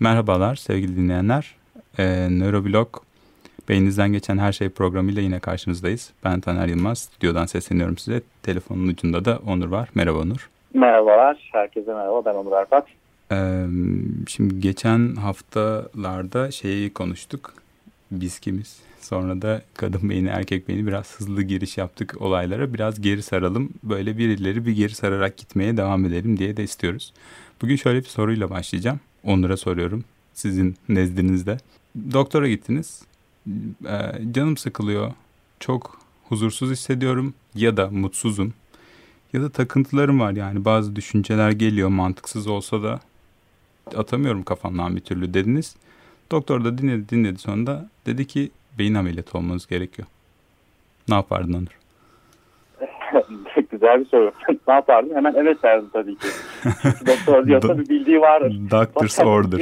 Merhabalar sevgili dinleyenler. Ee, Nöroblog Beyninizden Geçen Her Şey programıyla yine karşınızdayız. Ben Taner Yılmaz. Stüdyodan sesleniyorum size. Telefonun ucunda da Onur var. Merhaba Onur. Merhabalar. Herkese merhaba. Ben Onur Arpat. Ee, şimdi geçen haftalarda şeyi konuştuk. Biz kimiz? Sonra da kadın beyni erkek beyni biraz hızlı giriş yaptık olaylara. Biraz geri saralım. Böyle birileri bir geri sararak gitmeye devam edelim diye de istiyoruz. Bugün şöyle bir soruyla başlayacağım. Onur'a soruyorum sizin nezdinizde. Doktora gittiniz. Ee, canım sıkılıyor. Çok huzursuz hissediyorum ya da mutsuzum. Ya da takıntılarım var yani bazı düşünceler geliyor mantıksız olsa da atamıyorum kafamdan bir türlü dediniz. Doktor da dinledi dinledi sonunda dedi ki beyin ameliyatı olmanız gerekiyor. Ne yapardın Onur? Güzel bir soru. ne yapardım? Hemen evet derdim tabii ki. Doktor diyorsa bir bildiği vardır. Doctor's order.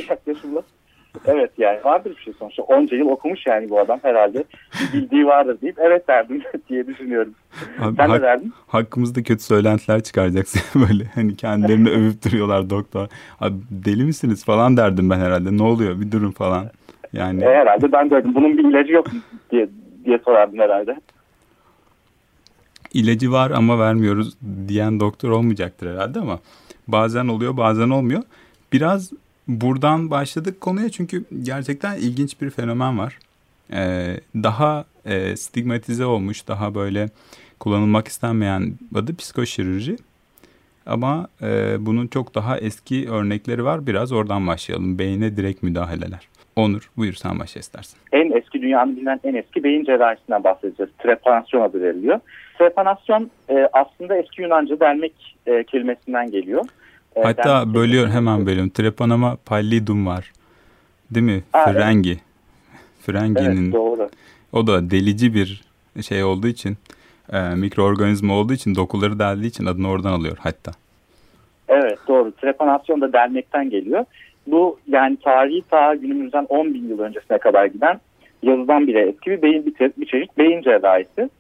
Evet yani vardır bir şey sonuçta. Onca yıl okumuş yani bu adam herhalde. Bir bildiği vardır deyip evet derdim diye düşünüyorum. Abi, Sen hak, ne derdin? Hakkımızda kötü söylentiler çıkaracaksın böyle. Hani kendilerini övüp duruyorlar doktor. Abi deli misiniz falan derdim ben herhalde. Ne oluyor bir durun falan. Yani... E, herhalde ben derdim. Bunun bir ilacı yok diye, diye sorardım herhalde. İlacı var ama vermiyoruz diyen doktor olmayacaktır herhalde ama bazen oluyor bazen olmuyor. Biraz buradan başladık konuya çünkü gerçekten ilginç bir fenomen var. Ee, daha e, stigmatize olmuş, daha böyle kullanılmak istenmeyen adı psikoşirurji. Ama e, bunun çok daha eski örnekleri var. Biraz oradan başlayalım. Beyne direkt müdahaleler. Onur buyur sen başla istersen. En eski dünyanın bilinen en eski beyin cerrahisinden bahsedeceğiz. Trepanasyon adı veriliyor. Trepanasyon e, aslında eski Yunanca delmek e, kelimesinden geliyor. E, Hatta bölüyor hemen bölüyorum. Trepanama pallidum var. Değil mi? Aa, Frengi. Evet. Frengi'nin. Evet doğru. O da delici bir şey olduğu için e, mikroorganizma olduğu için dokuları deldiği için adını oradan alıyor hatta. Evet doğru. Trepanasyon da delmekten geliyor. Bu yani tarihi ta günümüzden 10 bin yıl öncesine kadar giden yazıdan bile eski bir beyin bir, bir çeşit beyin cerrahisi.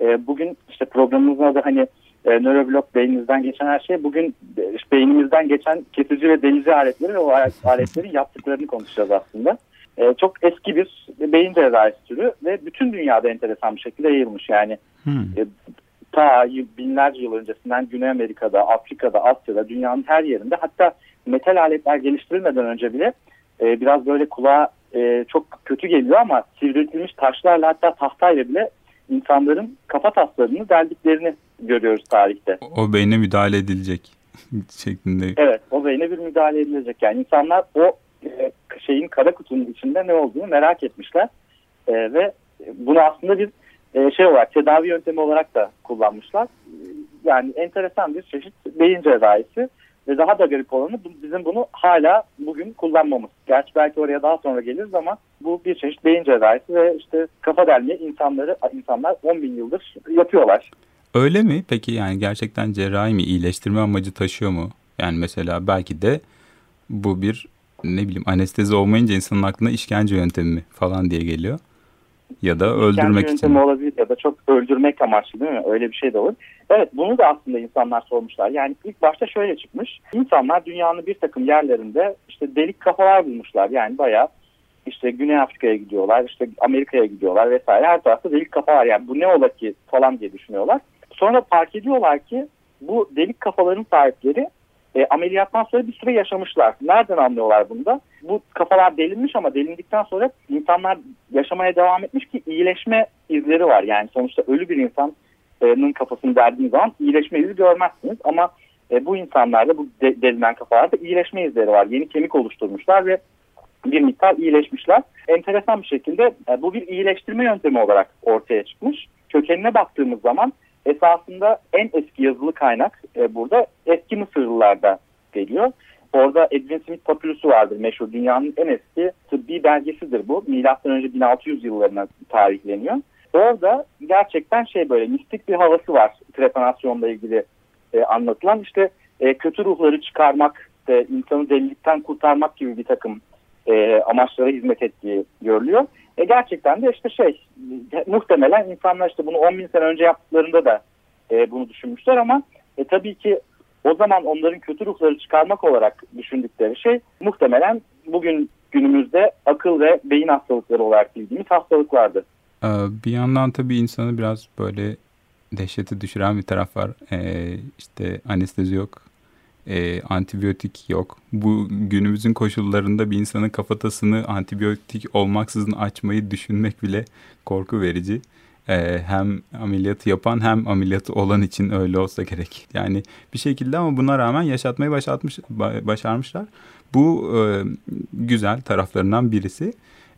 E, bugün işte programımızın adı hani e, nöroblok beyninizden geçen her şey. Bugün e, işte beynimizden geçen kesici ve delici aletleri ve o aletlerin yaptıklarını konuşacağız aslında. E, çok eski bir beyin cerrahisi türü ve bütün dünyada enteresan bir şekilde yayılmış. Yani hmm. e, ta binlerce yıl öncesinden Güney Amerika'da, Afrika'da, Asya'da, dünyanın her yerinde hatta metal aletler geliştirilmeden önce bile e, biraz böyle kulağa e, çok kötü geliyor ama sivriltilmiş taşlarla hatta tahtayla bile insanların kafa taslarını deldiklerini görüyoruz tarihte. O beyne müdahale edilecek şeklinde. Evet o beyne bir müdahale edilecek. Yani insanlar o e, şeyin kara kutunun içinde ne olduğunu merak etmişler. E, ve bunu aslında bir e, şey olarak tedavi yöntemi olarak da kullanmışlar. Yani enteresan bir çeşit beyin cerrahisi ve daha da garip olanı bizim bunu hala bugün kullanmamız. Gerçi belki oraya daha sonra geliriz ama bu bir çeşit beyin cerrahisi ve işte kafa delme insanları insanlar 10 bin yıldır yapıyorlar. Öyle mi? Peki yani gerçekten cerrahi mi? iyileştirme amacı taşıyor mu? Yani mesela belki de bu bir ne bileyim anestezi olmayınca insanın aklına işkence yöntemi falan diye geliyor. Ya da öldürmek için. Öldürmek amaçlı değil mi? Öyle bir şey de olur. Evet bunu da aslında insanlar sormuşlar. Yani ilk başta şöyle çıkmış. İnsanlar dünyanın bir takım yerlerinde işte delik kafalar bulmuşlar. Yani bayağı işte Güney Afrika'ya gidiyorlar, işte Amerika'ya gidiyorlar vesaire. Her tarafta delik kafa var. Yani bu ne ola ki falan diye düşünüyorlar. Sonra fark ediyorlar ki bu delik kafaların sahipleri e, ameliyattan sonra bir süre yaşamışlar. Nereden anlıyorlar bunu da? Bu kafalar delinmiş ama delindikten sonra insanlar yaşamaya devam etmiş ki iyileşme izleri var. Yani sonuçta ölü bir insanın kafasını deldiğiniz zaman iyileşme izi görmezsiniz ama e, bu insanlarda bu de, delinen kafalarda iyileşme izleri var. Yeni kemik oluşturmuşlar ve bir miktar iyileşmişler. Enteresan bir şekilde e, bu bir iyileştirme yöntemi olarak ortaya çıkmış. Kökenine baktığımız zaman esasında en eski yazılı kaynak e, burada eski Mısırlılarda geliyor. Orada Edwin Smith papürüsü vardır meşhur. Dünyanın en eski tıbbi belgesidir bu. Milattan önce 1600 yıllarına tarihleniyor. Orada gerçekten şey böyle mistik bir havası var trepanasyonla ilgili e, anlatılan. işte e, kötü ruhları çıkarmak, işte insanı delilikten kurtarmak gibi bir takım e, amaçlara hizmet ettiği görülüyor. E gerçekten de işte şey muhtemelen insanlar işte bunu 10 bin sene önce yaptıklarında da e, bunu düşünmüşler ama e, tabii ki o zaman onların kötü ruhları çıkarmak olarak düşündükleri şey muhtemelen bugün günümüzde akıl ve beyin hastalıkları olarak bildiğimiz hastalıklardı. Ee, bir yandan tabii insanı biraz böyle dehşete düşüren bir taraf var. Ee, işte anestezi yok, e, antibiyotik yok. Bu günümüzün koşullarında bir insanın kafatasını antibiyotik olmaksızın açmayı düşünmek bile korku verici. Ee, hem ameliyatı yapan hem ameliyatı olan için öyle olsa gerek. Yani bir şekilde ama buna rağmen yaşatmayı başarmış, başarmışlar. Bu e, güzel taraflarından birisi.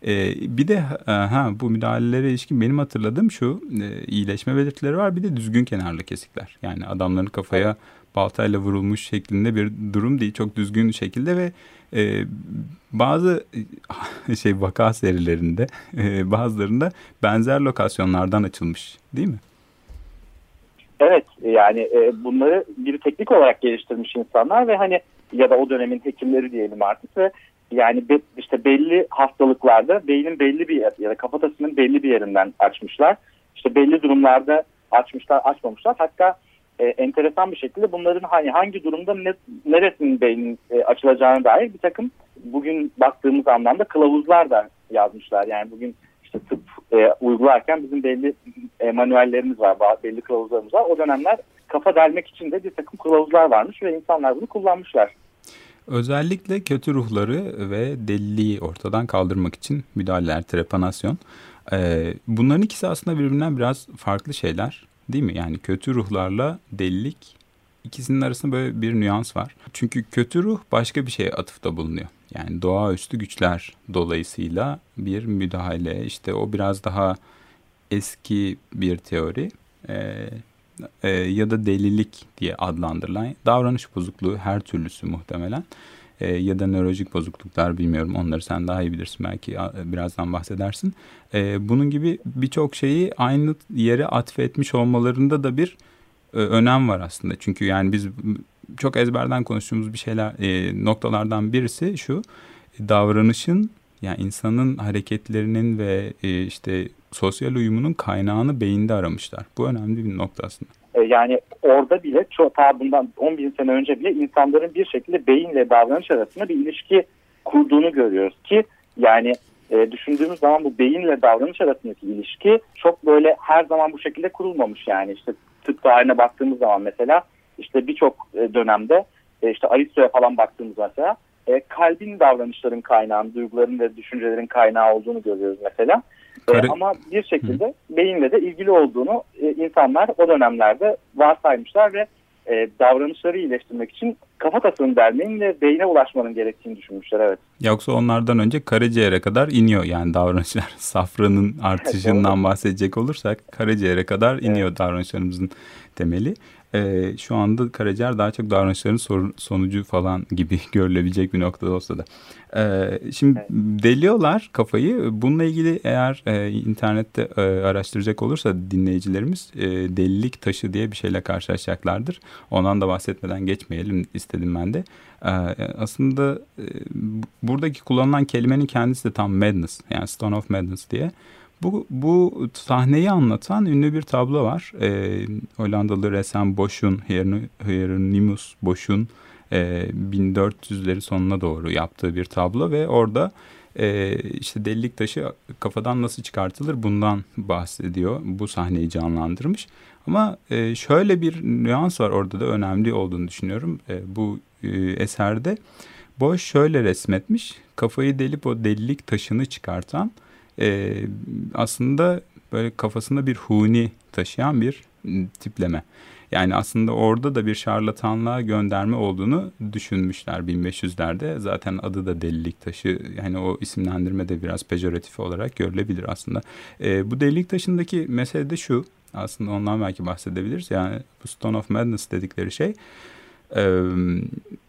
E, bir de e, ha bu müdahalelere ilişkin benim hatırladığım şu e, iyileşme belirtileri var bir de düzgün kenarlı kesikler. Yani adamların kafaya baltayla vurulmuş şeklinde bir durum değil. Çok düzgün şekilde ve e, bazı şey vaka serilerinde e, bazılarında benzer lokasyonlardan açılmış değil mi? Evet yani e, bunları bir teknik olarak geliştirmiş insanlar ve hani ya da o dönemin hekimleri diyelim artık ve yani be, işte belli hastalıklarda beynin belli bir yer ya da kafatasının belli bir yerinden açmışlar. İşte belli durumlarda açmışlar, açmamışlar. Hatta e, enteresan bir şekilde bunların hani hangi durumda ne, neresinin beynin e, açılacağına dair bir takım bugün baktığımız anlamda kılavuzlar da yazmışlar. Yani bugün işte tıp e, uygularken bizim belli e, manuellerimiz var, belli kılavuzlarımız var. O dönemler kafa delmek için de bir takım kılavuzlar varmış ve insanlar bunu kullanmışlar. Özellikle kötü ruhları ve deliliği ortadan kaldırmak için müdahaleler, trepanasyon. Ee, bunların ikisi aslında birbirinden biraz farklı şeyler değil mi? Yani kötü ruhlarla delilik ikisinin arasında böyle bir nüans var. Çünkü kötü ruh başka bir şeye atıfta bulunuyor. Yani doğaüstü güçler dolayısıyla bir müdahale işte o biraz daha eski bir teori. Ee, ya da delilik diye adlandırılan davranış bozukluğu her türlüsü muhtemelen e, ya da nörolojik bozukluklar bilmiyorum onları sen daha iyi bilirsin belki birazdan bahsedersin. E, bunun gibi birçok şeyi aynı yere atfetmiş olmalarında da bir e, önem var aslında. Çünkü yani biz çok ezberden konuştuğumuz bir şeyler e, noktalardan birisi şu davranışın yani insanın hareketlerinin ve e, işte sosyal uyumunun kaynağını beyinde aramışlar. Bu önemli bir nokta aslında. E, yani orada bile çok ta bundan 10 bin sene önce bile insanların bir şekilde beyinle davranış arasında bir ilişki kurduğunu görüyoruz ki yani e, düşündüğümüz zaman bu beyinle davranış arasındaki ilişki çok böyle her zaman bu şekilde kurulmamış yani işte tıp tarihine baktığımız zaman mesela işte birçok e, dönemde e, işte Aristo'ya falan baktığımız mesela e, kalbin davranışların kaynağını, duyguların ve düşüncelerin kaynağı olduğunu görüyoruz mesela. Kare... E, ama bir şekilde Hı. beyinle de ilgili olduğunu e, insanlar o dönemlerde varsaymışlar ve e, davranışları iyileştirmek için kafatasını delmenin ve beyne ulaşmanın gerektiğini düşünmüşler evet. Yoksa onlardan önce karaciğere kadar iniyor yani davranışlar. Safranın artışından bahsedecek olursak karaciğere kadar iniyor evet. davranışlarımızın temeli e, şu anda karaciğer daha çok davranışların sonucu falan gibi görülebilecek bir noktada olsa da. E, şimdi evet. deliyorlar kafayı. Bununla ilgili eğer e, internette e, araştıracak olursa dinleyicilerimiz e, delilik taşı diye bir şeyle karşılaşacaklardır. Ondan da bahsetmeden geçmeyelim istedim ben de. E, aslında e, buradaki kullanılan kelimenin kendisi de tam madness yani stone of madness diye. Bu, bu sahneyi anlatan ünlü bir tablo var. E, Hollandalı ressam Bosch'un, Hieronymus Bosch'un e, 1400'leri sonuna doğru yaptığı bir tablo ve orada e, işte delilik taşı kafadan nasıl çıkartılır bundan bahsediyor. Bu sahneyi canlandırmış. Ama e, şöyle bir nüans var orada da önemli olduğunu düşünüyorum. E, bu e, eserde Bosch şöyle resmetmiş. Kafayı delip o delilik taşını çıkartan e, aslında böyle kafasında bir huni taşıyan bir tipleme. Yani aslında orada da bir şarlatanlığa gönderme olduğunu düşünmüşler 1500'lerde. Zaten adı da delilik taşı. Yani o isimlendirme de biraz pejoratif olarak görülebilir aslında. E, bu delilik taşındaki mesele de şu. Aslında ondan belki bahsedebiliriz. Yani bu Stone of Madness dedikleri şey e,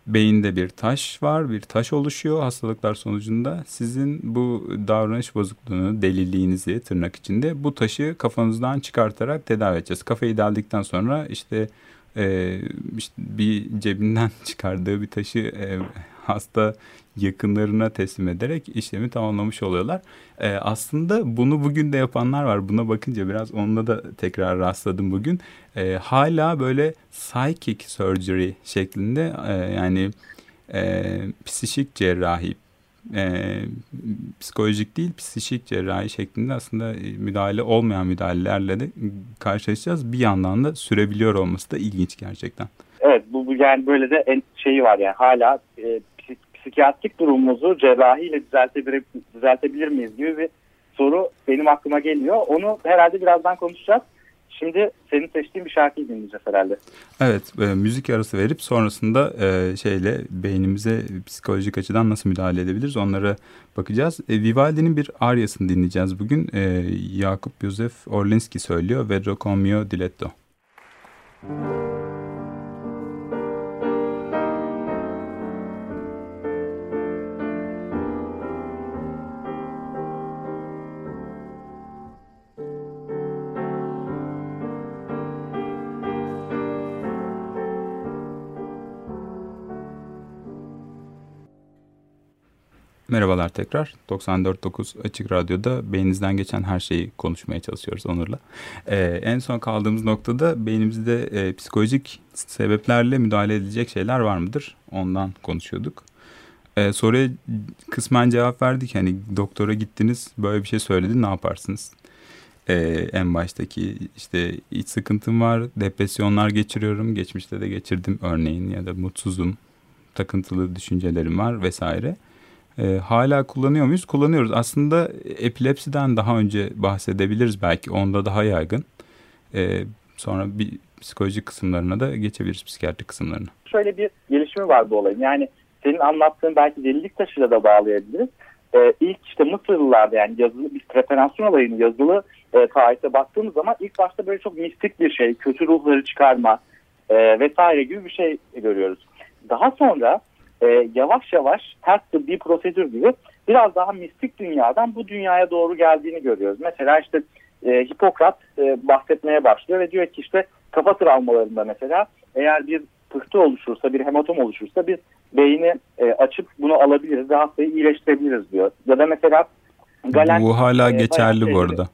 beyinde bir taş var, bir taş oluşuyor hastalıklar sonucunda. Sizin bu davranış bozukluğunu, deliliğinizi tırnak içinde bu taşı kafanızdan çıkartarak tedavi edeceğiz. Kafayı deldikten sonra işte, e, işte bir cebinden çıkardığı bir taşı e, hasta yakınlarına teslim ederek işlemi tamamlamış oluyorlar. E, aslında bunu bugün de yapanlar var. Buna bakınca biraz onunla da tekrar rastladım bugün. E, hala böyle psychic surgery şeklinde e, yani e, psikik cerrahi e, psikolojik değil psikik cerrahi şeklinde aslında e, müdahale olmayan müdahalelerle de karşılaşacağız. Bir yandan da sürebiliyor olması da ilginç gerçekten. Evet bu, yani böyle de en şeyi var yani hala e, psikiyatrik durumumuzu cerrahiyle düzeltebilir, düzeltebilir miyiz gibi bir soru benim aklıma geliyor. Onu herhalde birazdan konuşacağız. Şimdi senin seçtiğin bir şarkıyı dinleyeceğiz herhalde. Evet, e, müzik arası verip sonrasında e, şeyle beynimize psikolojik açıdan nasıl müdahale edebiliriz onlara bakacağız. E, Vivaldi'nin bir aryasını dinleyeceğiz bugün. E, Yakup Yosef Orlinski söylüyor. Vedro con mio diletto. Müzik Merhabalar tekrar. 94.9 Açık Radyo'da beyninizden geçen her şeyi konuşmaya çalışıyoruz Onur'la. Ee, en son kaldığımız noktada beynimizde e, psikolojik sebeplerle müdahale edilecek şeyler var mıdır? Ondan konuşuyorduk. Ee, soruya kısmen cevap verdik. Hani doktora gittiniz böyle bir şey söyledi ne yaparsınız? Ee, en baştaki işte iç sıkıntım var, depresyonlar geçiriyorum. Geçmişte de geçirdim örneğin ya da mutsuzum, takıntılı düşüncelerim var vesaire. E, hala kullanıyor muyuz? Kullanıyoruz. Aslında epilepsiden daha önce bahsedebiliriz belki. Onda daha yaygın. E, sonra bir psikolojik kısımlarına da geçebiliriz psikiyatri kısımlarına. Şöyle bir gelişimi var bu olayın. Yani senin anlattığın belki delilik taşıyla da bağlayabiliriz. Ee, ilk işte Mısırlılarda yani yazılı bir trepanasyon olayını yazılı e, tarihte baktığımız zaman ilk başta böyle çok mistik bir şey, kötü ruhları çıkarma e, vesaire gibi bir şey görüyoruz. Daha sonra e, yavaş yavaş ters bir prosedür gibi biraz daha mistik dünyadan bu dünyaya doğru geldiğini görüyoruz. Mesela işte e, Hipokrat e, bahsetmeye başlıyor ve diyor ki işte kafa travmalarında mesela eğer bir pıhtı oluşursa, bir hematom oluşursa biz beyni e, açıp bunu alabiliriz ve hastayı iyileştirebiliriz diyor. Ya da mesela Galen... Bu hala e, geçerli bu arada.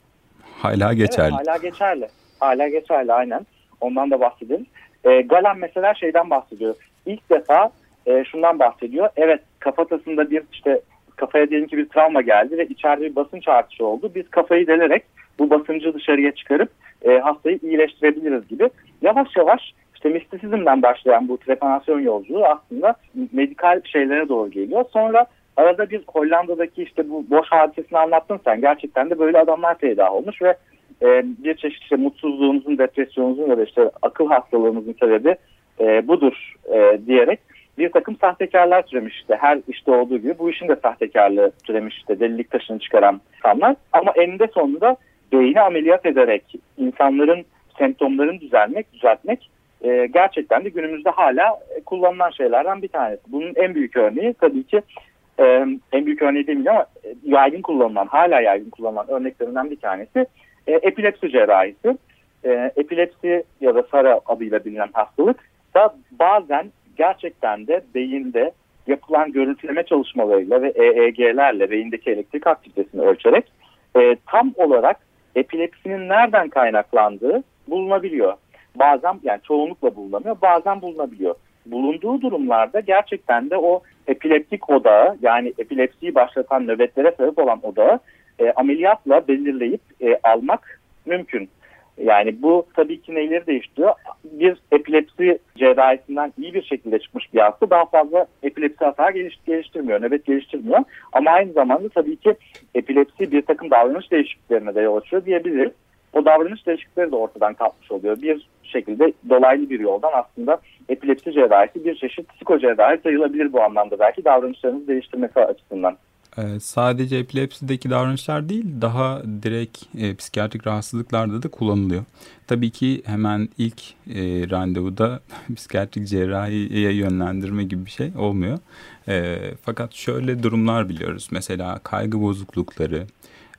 Hala geçerli. Evet, hala geçerli. Hala geçerli aynen. Ondan da bahsedelim. E, Galen mesela şeyden bahsediyor. İlk defa e, şundan bahsediyor. Evet kafatasında bir işte kafaya diyelim ki bir travma geldi ve içeride bir basınç artışı oldu. Biz kafayı delerek bu basıncı dışarıya çıkarıp e, hastayı iyileştirebiliriz gibi. Yavaş yavaş işte mistisizmden başlayan bu trepanasyon yolculuğu aslında medikal şeylere doğru geliyor. Sonra arada bir Hollanda'daki işte bu boş hadisesini anlattın sen. Gerçekten de böyle adamlar peydah olmuş ve e, bir çeşit işte mutsuzluğunuzun, depresyonunuzun ya da işte akıl hastalığınızın sebebi e, budur e, diyerek bir takım sahtekarlar türemiş işte. Her işte olduğu gibi bu işin de sahtekarlığı türemiş işte delilik taşını çıkaran insanlar. Ama eninde sonunda beyni ameliyat ederek insanların semptomlarını düzelmek, düzeltmek e, gerçekten de günümüzde hala kullanılan şeylerden bir tanesi. Bunun en büyük örneği tabii ki e, en büyük örneği demeyeceğim ama e, yaygın kullanılan, hala yaygın kullanılan örneklerinden bir tanesi e, epilepsi cerrahisi. E, epilepsi ya da SARA adıyla bilinen hastalık da bazen gerçekten de beyinde yapılan görüntüleme çalışmalarıyla ve EEG'lerle beyindeki elektrik aktivitesini ölçerek e, tam olarak epilepsinin nereden kaynaklandığı bulunabiliyor. Bazen yani çoğunlukla bulunamıyor, bazen bulunabiliyor. Bulunduğu durumlarda gerçekten de o epileptik odağı yani epilepsiyi başlatan nöbetlere sebep olan odağı e, ameliyatla belirleyip e, almak mümkün. Yani bu tabii ki neyleri değiştiriyor? Bir epilepsi cerrahisinden iyi bir şekilde çıkmış bir hasta daha fazla epilepsi hata geliştirmiyor, nöbet geliştirmiyor. Ama aynı zamanda tabii ki epilepsi bir takım davranış değişikliklerine de yol açıyor diyebiliriz. O davranış değişiklikleri de ortadan kalkmış oluyor. Bir şekilde dolaylı bir yoldan aslında epilepsi cerrahisi bir çeşit psikocerrahi sayılabilir bu anlamda belki davranışlarınızı değiştirmesi açısından. Ee, sadece epilepsideki davranışlar değil daha direkt e, psikiyatrik rahatsızlıklarda da kullanılıyor. Tabii ki hemen ilk e, randevuda psikiyatrik cerrahiye yönlendirme gibi bir şey olmuyor. E, fakat şöyle durumlar biliyoruz. Mesela kaygı bozuklukları,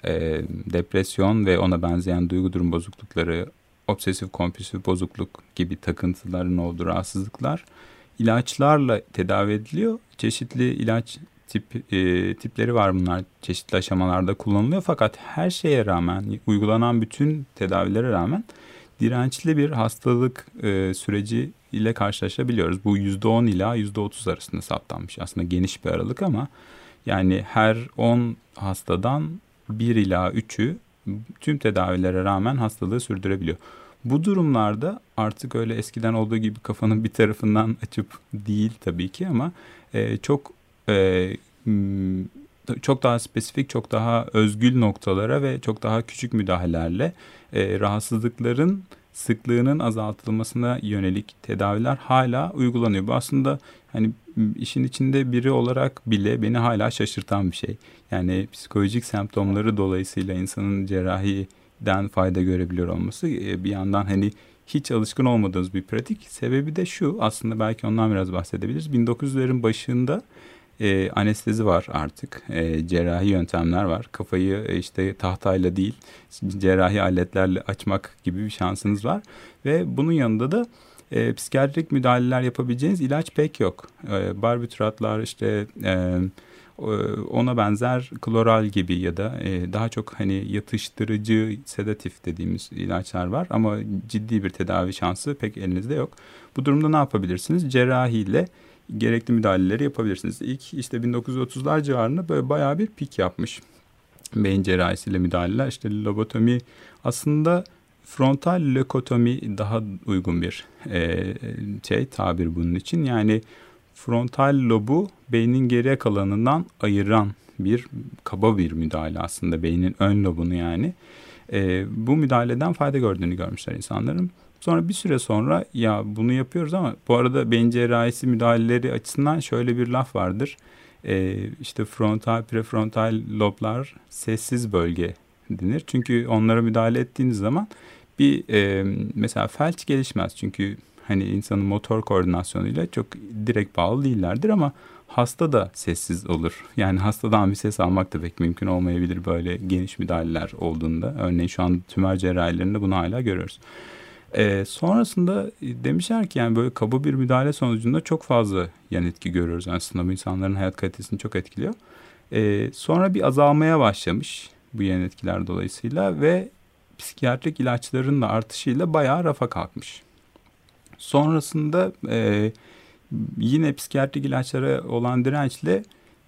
e, depresyon ve ona benzeyen duygu durum bozuklukları, obsesif kompulsif bozukluk gibi takıntıların olduğu rahatsızlıklar ilaçlarla tedavi ediliyor. Çeşitli ilaç tip e, tipleri var bunlar çeşitli aşamalarda kullanılıyor fakat her şeye rağmen uygulanan bütün tedavilere rağmen dirençli bir hastalık e, süreci ile karşılaşabiliyoruz. Bu %10 ila %30 arasında saptanmış. Aslında geniş bir aralık ama yani her 10 hastadan 1 ila 3'ü tüm tedavilere rağmen hastalığı sürdürebiliyor. Bu durumlarda artık öyle eskiden olduğu gibi kafanın bir tarafından açıp değil tabii ki ama e, çok e, çok daha spesifik, çok daha özgül noktalara ve çok daha küçük müdahalelerle e, rahatsızlıkların sıklığının azaltılmasına yönelik tedaviler hala uygulanıyor. Bu aslında hani işin içinde biri olarak bile beni hala şaşırtan bir şey. Yani psikolojik semptomları dolayısıyla insanın cerrahiden fayda görebiliyor olması e, bir yandan hani hiç alışkın olmadığımız bir pratik. Sebebi de şu aslında belki ondan biraz bahsedebiliriz. 1900'lerin başında e, anestezi var artık. E, cerrahi yöntemler var. Kafayı e, işte tahtayla değil cerrahi aletlerle açmak gibi bir şansınız var. Ve bunun yanında da e, psikiyatrik müdahaleler yapabileceğiniz ilaç pek yok. E, barbituratlar işte e, ona benzer kloral gibi ya da e, daha çok hani yatıştırıcı sedatif dediğimiz ilaçlar var ama ciddi bir tedavi şansı pek elinizde yok. Bu durumda ne yapabilirsiniz? Cerrahiyle gerekli müdahaleleri yapabilirsiniz. İlk işte 1930'lar civarında böyle bayağı bir pik yapmış. Beyin cerrahisiyle müdahaleler. İşte lobotomi aslında frontal lökotomi daha uygun bir e, şey tabir bunun için. Yani frontal lobu beynin geriye kalanından ayıran bir kaba bir müdahale aslında beynin ön lobunu yani. E, bu müdahaleden fayda gördüğünü görmüşler insanların. Sonra bir süre sonra ya bunu yapıyoruz ama bu arada beyin cerrahisi müdahaleleri açısından şöyle bir laf vardır. Ee, işte frontal prefrontal loblar sessiz bölge denir. Çünkü onlara müdahale ettiğiniz zaman bir e, mesela felç gelişmez. Çünkü hani insanın motor koordinasyonuyla çok direkt bağlı değillerdir ama hasta da sessiz olur. Yani hastadan bir ses almak da pek mümkün olmayabilir böyle geniş müdahaleler olduğunda. Örneğin şu an tümör cerrahilerinde bunu hala görüyoruz. E, sonrasında demişler ki yani böyle kaba bir müdahale sonucunda çok fazla yan etki görüyoruz. Aslında bu insanların hayat kalitesini çok etkiliyor. E, sonra bir azalmaya başlamış bu yan etkiler dolayısıyla ve psikiyatrik ilaçların da artışıyla bayağı rafa kalkmış. Sonrasında e, yine psikiyatrik ilaçlara olan dirençle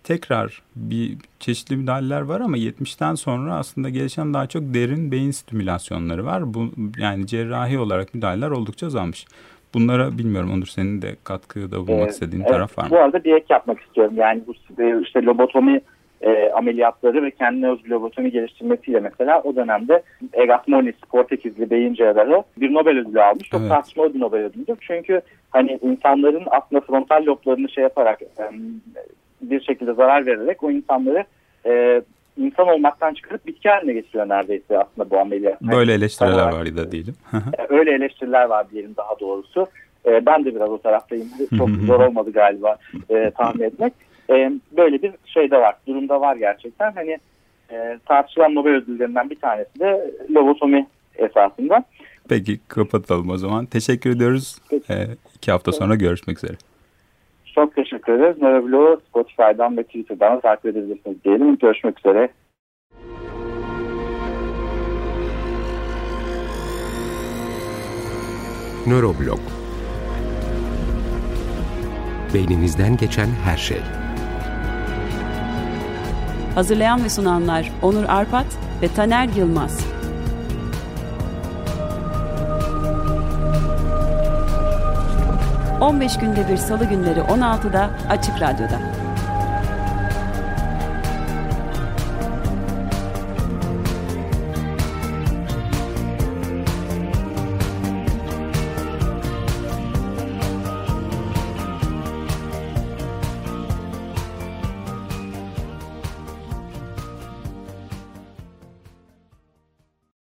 tekrar bir çeşitli müdahaleler var ama 70'ten sonra aslında gelişen daha çok derin beyin stimülasyonları var. Bu yani cerrahi olarak müdahaleler oldukça azalmış. Bunlara bilmiyorum Onur senin de katkıda bulunmak ee, istediğin evet, taraf var mı? Bu arada bir ek yapmak istiyorum. Yani bu e, işte lobotomi e, ameliyatları ve kendine özgü lobotomi geliştirmesiyle mesela o dönemde Erasmonis Portekizli beyin cerrahı bir Nobel ödülü almış. Çok evet. tartışmalı bir Nobel ödülüdür. Çünkü hani insanların aslında frontal loblarını şey yaparak bir şekilde zarar vererek o insanları e, insan olmaktan çıkarıp bitki haline getiriyor neredeyse aslında bu ameliyat. Böyle eleştiriler var da diyelim. E, öyle eleştiriler var diyelim daha doğrusu. E, ben de biraz o taraftayım. Çok zor olmadı galiba e, tahmin etmek. E, böyle bir şey de var. Durumda var gerçekten. Hani e, tartışılan Nobel ödüllerinden bir tanesi de lobotomi esasında. Peki kapatalım o zaman. Teşekkür ediyoruz. Peki. E, iki hafta sonra görüşmek üzere. Çok teşekkür ederiz. Nöroblog'u Spotify'dan ve Twitter'dan takip edebilirsiniz diyelim. Görüşmek üzere. Nöroblog Beyninizden geçen her şey. Hazırlayan ve sunanlar Onur Arpat ve Taner Yılmaz. 15 günde bir salı günleri 16'da Açık Radyo'da.